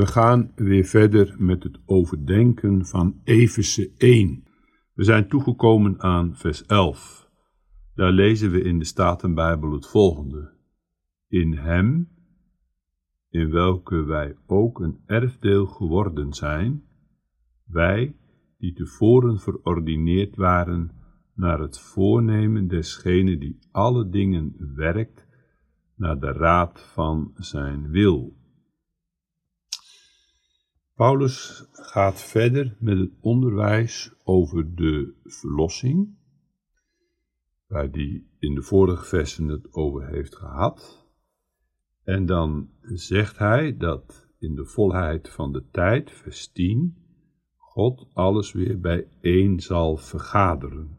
We gaan weer verder met het overdenken van Efeze 1. We zijn toegekomen aan vers 11. Daar lezen we in de Statenbijbel het volgende. In hem, in welke wij ook een erfdeel geworden zijn, wij die tevoren verordineerd waren naar het voornemen desgene die alle dingen werkt, naar de raad van zijn wil Paulus gaat verder met het onderwijs over de verlossing, waar hij in de vorige versen het over heeft gehad. En dan zegt hij dat in de volheid van de tijd, vers 10, God alles weer bijeen zal vergaderen.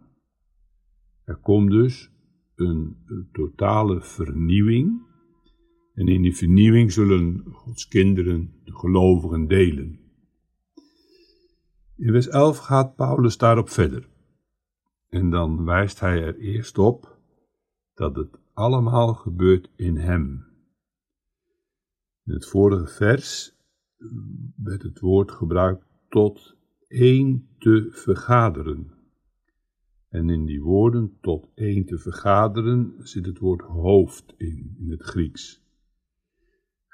Er komt dus een, een totale vernieuwing en in die vernieuwing zullen Gods kinderen, de gelovigen, delen. In vers 11 gaat Paulus daarop verder. En dan wijst hij er eerst op dat het allemaal gebeurt in hem. In het vorige vers werd het woord gebruikt tot één te vergaderen. En in die woorden tot één te vergaderen zit het woord hoofd in, in het Grieks.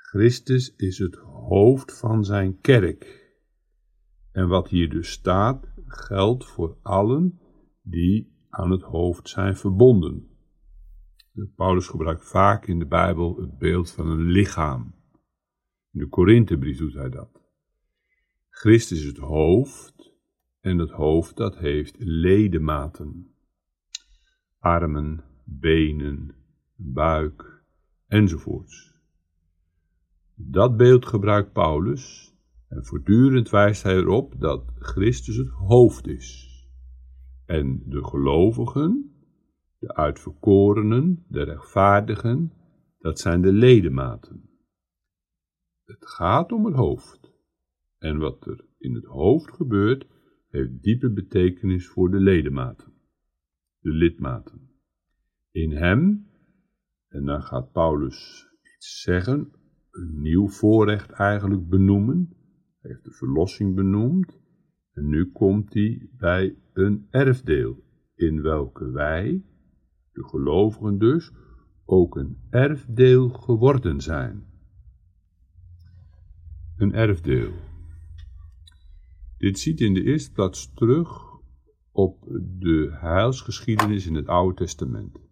Christus is het hoofd van zijn kerk. En wat hier dus staat, geldt voor allen die aan het hoofd zijn verbonden. Paulus gebruikt vaak in de Bijbel het beeld van een lichaam. In de Korinthebrief doet hij dat. Christus is het hoofd en het hoofd dat heeft ledematen. Armen, benen, buik enzovoorts. Dat beeld gebruikt Paulus en voortdurend wijst hij erop dat Christus het hoofd is. En de gelovigen, de uitverkorenen, de rechtvaardigen, dat zijn de ledematen. Het gaat om het hoofd. En wat er in het hoofd gebeurt, heeft diepe betekenis voor de ledematen, de lidmaten. In hem, en dan gaat Paulus iets zeggen een nieuw voorrecht eigenlijk benoemen. Hij heeft de verlossing benoemd. En nu komt hij bij een erfdeel, in welke wij, de gelovigen dus, ook een erfdeel geworden zijn. Een erfdeel. Dit ziet in de eerste plaats terug op de heilsgeschiedenis in het Oude Testament.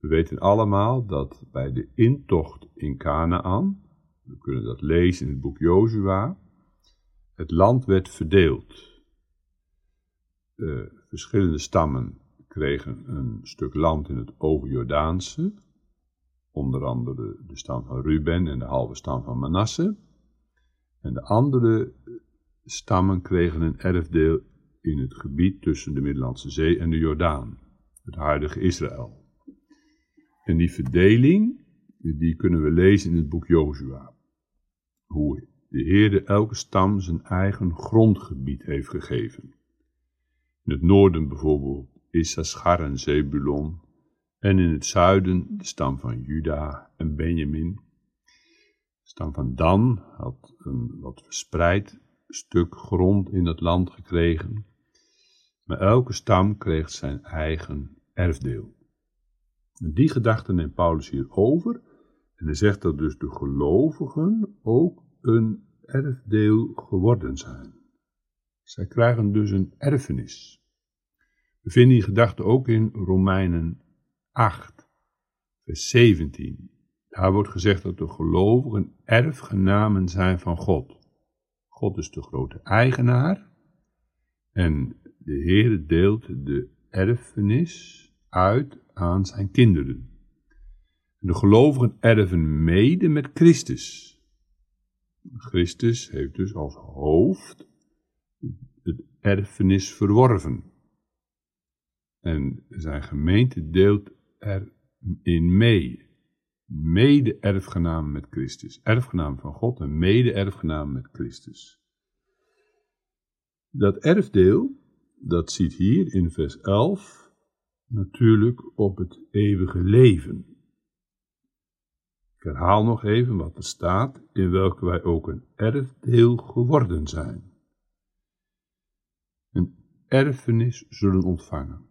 We weten allemaal dat bij de intocht in Canaan, we kunnen dat lezen in het boek Jozua, het land werd verdeeld. verschillende stammen kregen een stuk land in het overjordaanse, onder andere de stam van Ruben en de halve stam van Manasse. En de andere stammen kregen een erfdeel in het gebied tussen de Middellandse Zee en de Jordaan, het huidige Israël. En die verdeling, die kunnen we lezen in het boek Jozua. Hoe de Heerde elke stam zijn eigen grondgebied heeft gegeven. In het noorden bijvoorbeeld Issachar en Zebulon. En in het zuiden de stam van Juda en Benjamin. De stam van Dan had een wat verspreid stuk grond in het land gekregen. Maar elke stam kreeg zijn eigen erfdeel. Die gedachte neemt Paulus hier over. En hij zegt dat dus de gelovigen ook een erfdeel geworden zijn. Zij krijgen dus een erfenis. We vinden die gedachte ook in Romeinen 8, vers 17. Daar wordt gezegd dat de gelovigen erfgenamen zijn van God. God is de grote eigenaar en de Heer deelt de erfenis uit aan zijn kinderen. De gelovigen erven mede met Christus. Christus heeft dus als hoofd het erfenis verworven. En zijn gemeente deelt erin mee. Mede-erfgenaam met Christus. Erfgenaam van God en mede-erfgenaam met Christus. Dat erfdeel, dat ziet hier in vers 11 natuurlijk op het eeuwige leven. Ik herhaal nog even wat er staat, in welke wij ook een erfdeel geworden zijn. Een erfenis zullen ontvangen.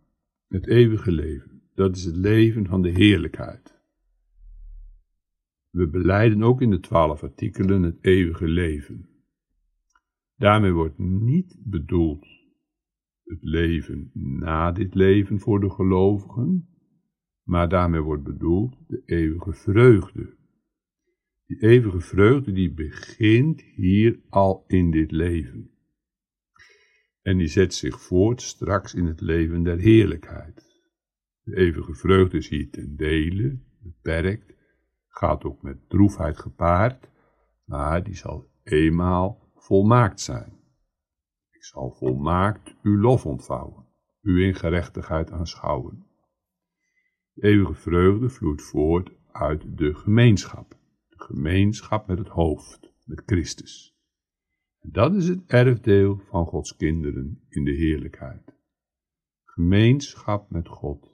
Het eeuwige leven, dat is het leven van de heerlijkheid. We beleiden ook in de twaalf artikelen het eeuwige leven. Daarmee wordt niet bedoeld het leven na dit leven voor de gelovigen, maar daarmee wordt bedoeld de eeuwige vreugde. Die eeuwige vreugde die begint hier al in dit leven. En die zet zich voort straks in het leven der heerlijkheid. De eeuwige vreugde is hier ten dele, beperkt, gaat ook met droefheid gepaard, maar die zal eenmaal volmaakt zijn. Ik zal volmaakt uw lof ontvouwen, u in gerechtigheid aanschouwen. De eeuwige vreugde vloeit voort uit de gemeenschap, de gemeenschap met het hoofd, met Christus. Dat is het erfdeel van Gods kinderen in de heerlijkheid. Gemeenschap met God.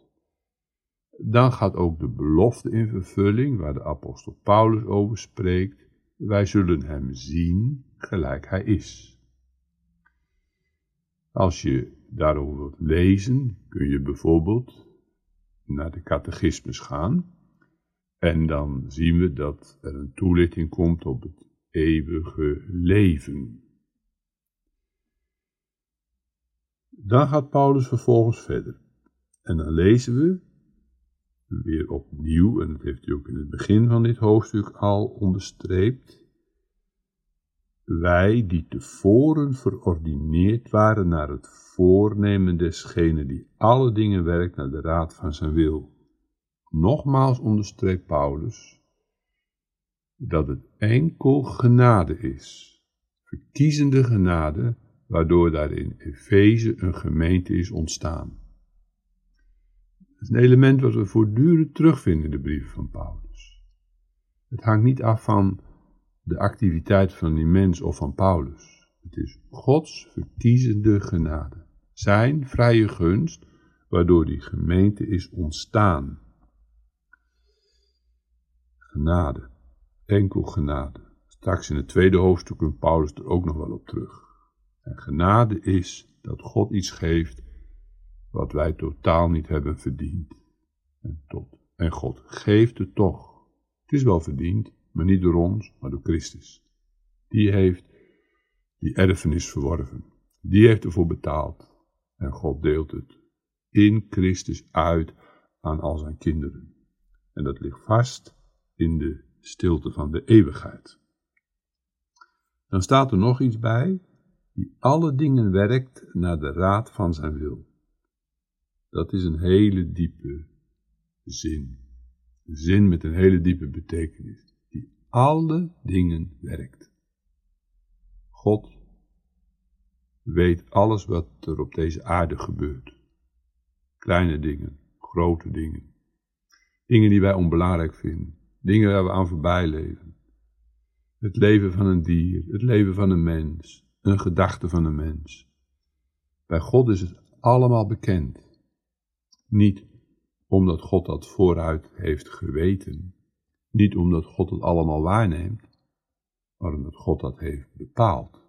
Dan gaat ook de belofte in vervulling, waar de apostel Paulus over spreekt. Wij zullen hem zien gelijk hij is. Als je daarover wilt lezen, kun je bijvoorbeeld naar de catechismus gaan. En dan zien we dat er een toelichting komt op het eeuwige leven. Dan gaat Paulus vervolgens verder. En dan lezen we weer opnieuw, en dat heeft hij ook in het begin van dit hoofdstuk al onderstreept, wij die tevoren verordineerd waren naar het voornemen desgene die alle dingen werkt naar de raad van zijn wil. Nogmaals onderstreept Paulus dat het enkel genade is, verkiezende genade, waardoor daar in Efeze een gemeente is ontstaan. Dat is een element wat we voortdurend terugvinden in de brieven van Paulus. Het hangt niet af van de activiteit van die mens of van Paulus. Het is Gods verkiezende genade. Zijn vrije gunst, waardoor die gemeente is ontstaan. Genade, enkel genade. Straks in het tweede hoofdstuk komt Paulus er ook nog wel op terug. En genade is dat God iets geeft wat wij totaal niet hebben verdiend. En, tot, en God geeft het toch. Het is wel verdiend, maar niet door ons, maar door Christus. Die heeft die erfenis verworven. Die heeft ervoor betaald. En God deelt het in Christus uit aan al zijn kinderen. En dat ligt vast in de stilte van de eeuwigheid. Dan staat er nog iets bij, die alle dingen werkt naar de raad van zijn wil. Dat is een hele diepe zin. Een zin met een hele diepe betekenis alle dingen werkt. God weet alles wat er op deze aarde gebeurt. Kleine dingen, grote dingen. Dingen die wij onbelangrijk vinden. Dingen waar we aan voorbij leven. Het leven van een dier, het leven van een mens, een gedachte van een mens. Bij God is het allemaal bekend. Niet omdat God dat vooruit heeft geweten, niet omdat God het allemaal waarneemt, maar omdat God dat heeft bepaald.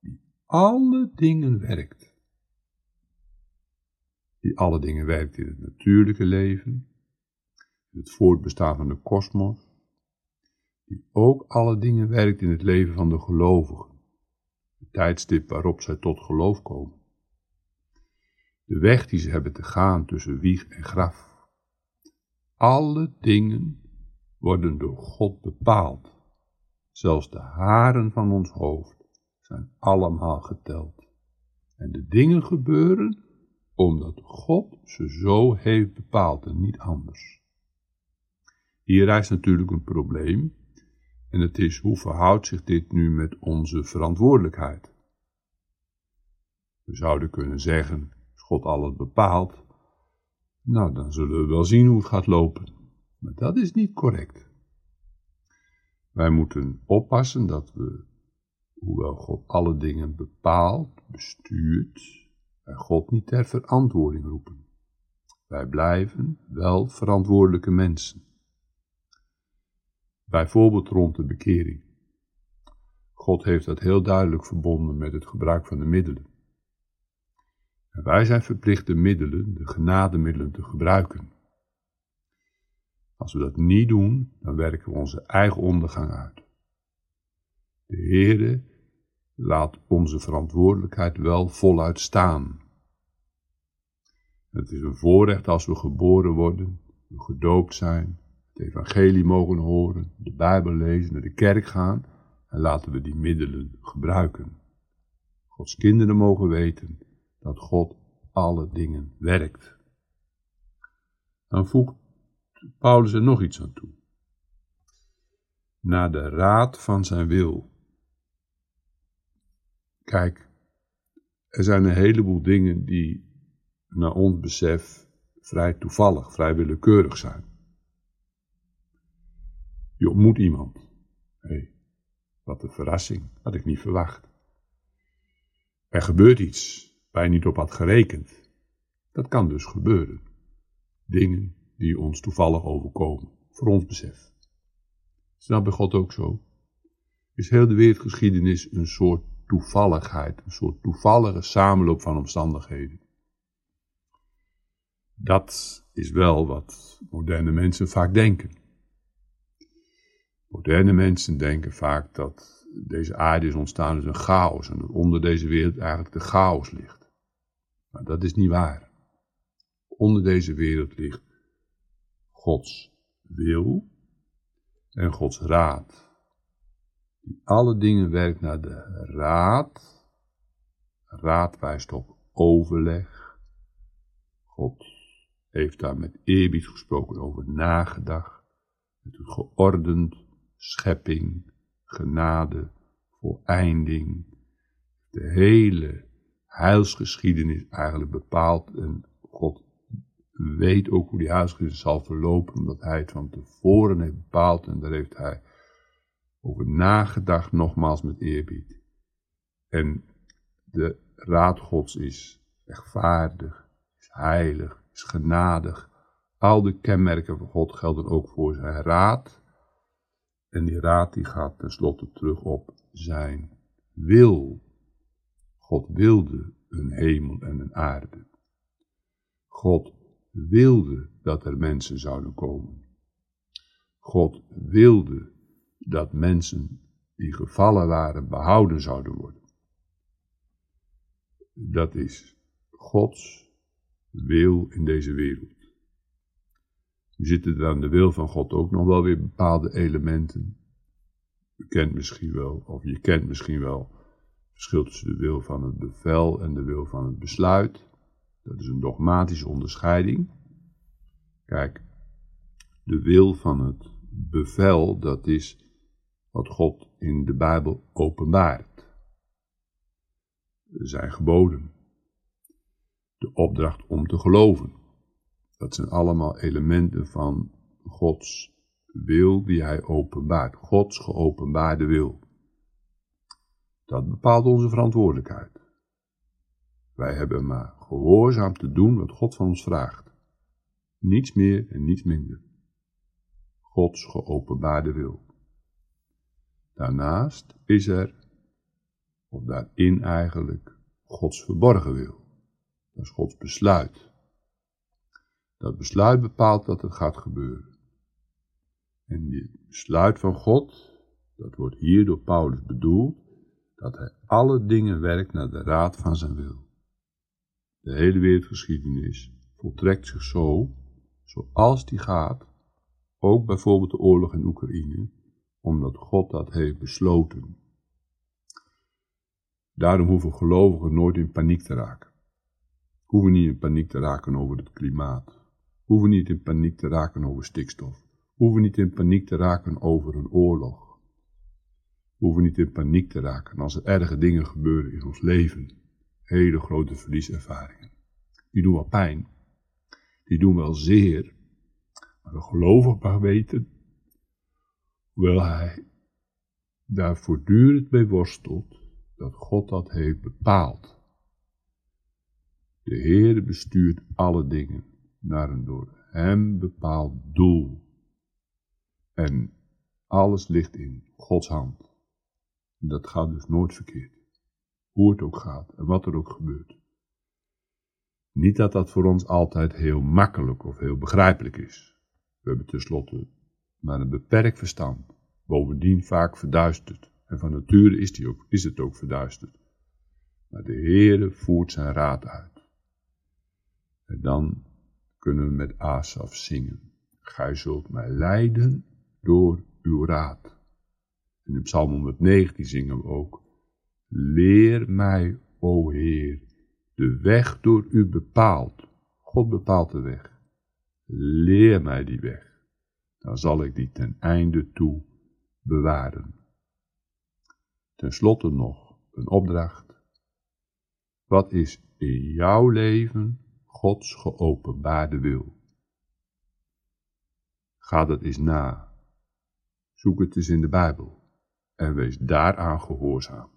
Die alle dingen werkt. Die alle dingen werkt in het natuurlijke leven, in het voortbestaan van de kosmos. Die ook alle dingen werkt in het leven van de gelovigen. Het tijdstip waarop zij tot geloof komen. De weg die ze hebben te gaan tussen wieg en graf. Alle dingen worden door God bepaald. Zelfs de haren van ons hoofd zijn allemaal geteld. En de dingen gebeuren omdat God ze zo heeft bepaald en niet anders. Hier rijst natuurlijk een probleem, en het is hoe verhoudt zich dit nu met onze verantwoordelijkheid? We zouden kunnen zeggen, als God alles bepaalt, nou dan zullen we wel zien hoe het gaat lopen. Maar dat is niet correct. Wij moeten oppassen dat we, hoewel God alle dingen bepaalt, bestuurt, wij God niet ter verantwoording roepen. Wij blijven wel verantwoordelijke mensen. Bijvoorbeeld rond de bekering. God heeft dat heel duidelijk verbonden met het gebruik van de middelen. En wij zijn verplicht de middelen, de genademiddelen, te gebruiken. Als we dat niet doen, dan werken we onze eigen ondergang uit. De Heere laat onze verantwoordelijkheid wel voluit staan. Het is een voorrecht als we geboren worden, we gedoopt zijn, het evangelie mogen horen, de Bijbel lezen, naar de kerk gaan en laten we die middelen gebruiken. Gods kinderen mogen weten dat God alle dingen werkt. Dan voegt Paulus er nog iets aan toe. Naar de raad van zijn wil. Kijk, er zijn een heleboel dingen die naar ons besef vrij toevallig, vrij willekeurig zijn. Je ontmoet iemand. Hé, hey, wat een verrassing, had ik niet verwacht. Er gebeurt iets waar je niet op had gerekend. Dat kan dus gebeuren. Dingen die ons toevallig overkomen, voor ons besef. Snap bij God ook zo? Is heel de wereldgeschiedenis een soort toevalligheid, een soort toevallige samenloop van omstandigheden. Dat is wel wat moderne mensen vaak denken. Moderne mensen denken vaak dat deze aarde is ontstaan uit een chaos en dat onder deze wereld eigenlijk de chaos ligt. Maar dat is niet waar. Onder deze wereld ligt Gods wil en Gods raad. Die alle dingen werkt naar de raad. Raad wijst op overleg. God heeft daar met eerbied gesproken over nagedacht. Het geordend, schepping, genade, voleinding. De hele heilsgeschiedenis eigenlijk bepaald en God weet ook hoe die huisgeschiedenis zal verlopen, omdat hij het van tevoren heeft bepaald en daar heeft hij over nagedacht, nogmaals met eerbied. En de raad Gods is rechtvaardig, is heilig, is genadig. Al de kenmerken van God gelden ook voor zijn raad. En die raad die gaat tenslotte terug op zijn wil. God wilde een hemel en een aarde. God wilde dat er mensen zouden komen. God wilde dat mensen die gevallen waren behouden zouden worden. Dat is Gods wil in deze wereld. Nu zitten er aan de wil van God ook nog wel weer bepaalde elementen. U kent misschien wel, of je kent misschien wel, het verschil tussen de wil van het bevel en de wil van het besluit. Dat is een dogmatische onderscheiding. Kijk, de wil van het bevel, dat is wat God in de Bijbel openbaart. Zijn geboden. De opdracht om te geloven. Dat zijn allemaal elementen van Gods wil die hij openbaart. Gods geopenbaarde wil. Dat bepaalt onze verantwoordelijkheid. Wij hebben maar gehoorzaam te doen wat God van ons vraagt. Niets meer en niets minder. Gods geopenbaarde wil. Daarnaast is er, of daarin eigenlijk, Gods verborgen wil. Dat is Gods besluit. Dat besluit bepaalt dat het gaat gebeuren. En dit besluit van God, dat wordt hier door Paulus bedoeld, dat hij alle dingen werkt naar de raad van zijn wil. De hele wereldgeschiedenis voltrekt zich zo, zoals die gaat, ook bijvoorbeeld de oorlog in Oekraïne, omdat God dat heeft besloten. Daarom hoeven gelovigen nooit in paniek te raken. Hoeven niet in paniek te raken over het klimaat. Hoeven niet in paniek te raken over stikstof. Hoeven niet in paniek te raken over een oorlog. Hoeven niet in paniek te raken als er erge dingen gebeuren in ons leven hele grote verlieservaringen. Die doen wel pijn, die doen wel zeer, maar de gelovig mag weten, hoewel hij daar voortdurend mee worstelt, dat God dat heeft bepaald. De Heer bestuurt alle dingen naar een door hem bepaald doel. En Alles ligt in Gods hand. Dat gaat dus nooit verkeerd. Hoe het ook gaat en wat er ook gebeurt. Niet dat dat voor ons altijd heel makkelijk of heel begrijpelijk is. We hebben tenslotte maar een beperkt verstand, bovendien vaak verduisterd. En van nature is, ook, is het ook verduisterd. Maar de Heere voert zijn raad uit. En dan kunnen we met Asaf zingen. Gij zult mij leiden door uw raad. En in Psalm 119 zingen we ook. Leer mij, o Heer, de weg door u bepaald. God bepaalt de weg. Leer mij die weg. Dan zal ik die ten einde toe bewaren. Ten slotte nog een opdracht. Wat is in jouw leven Gods geopenbaarde wil? Ga dat eens na. Zoek het eens in de Bijbel en wees daaraan gehoorzaam.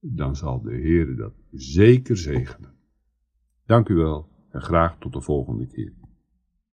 Dan zal de Heer dat zeker zegenen. Dank u wel en graag tot de volgende keer.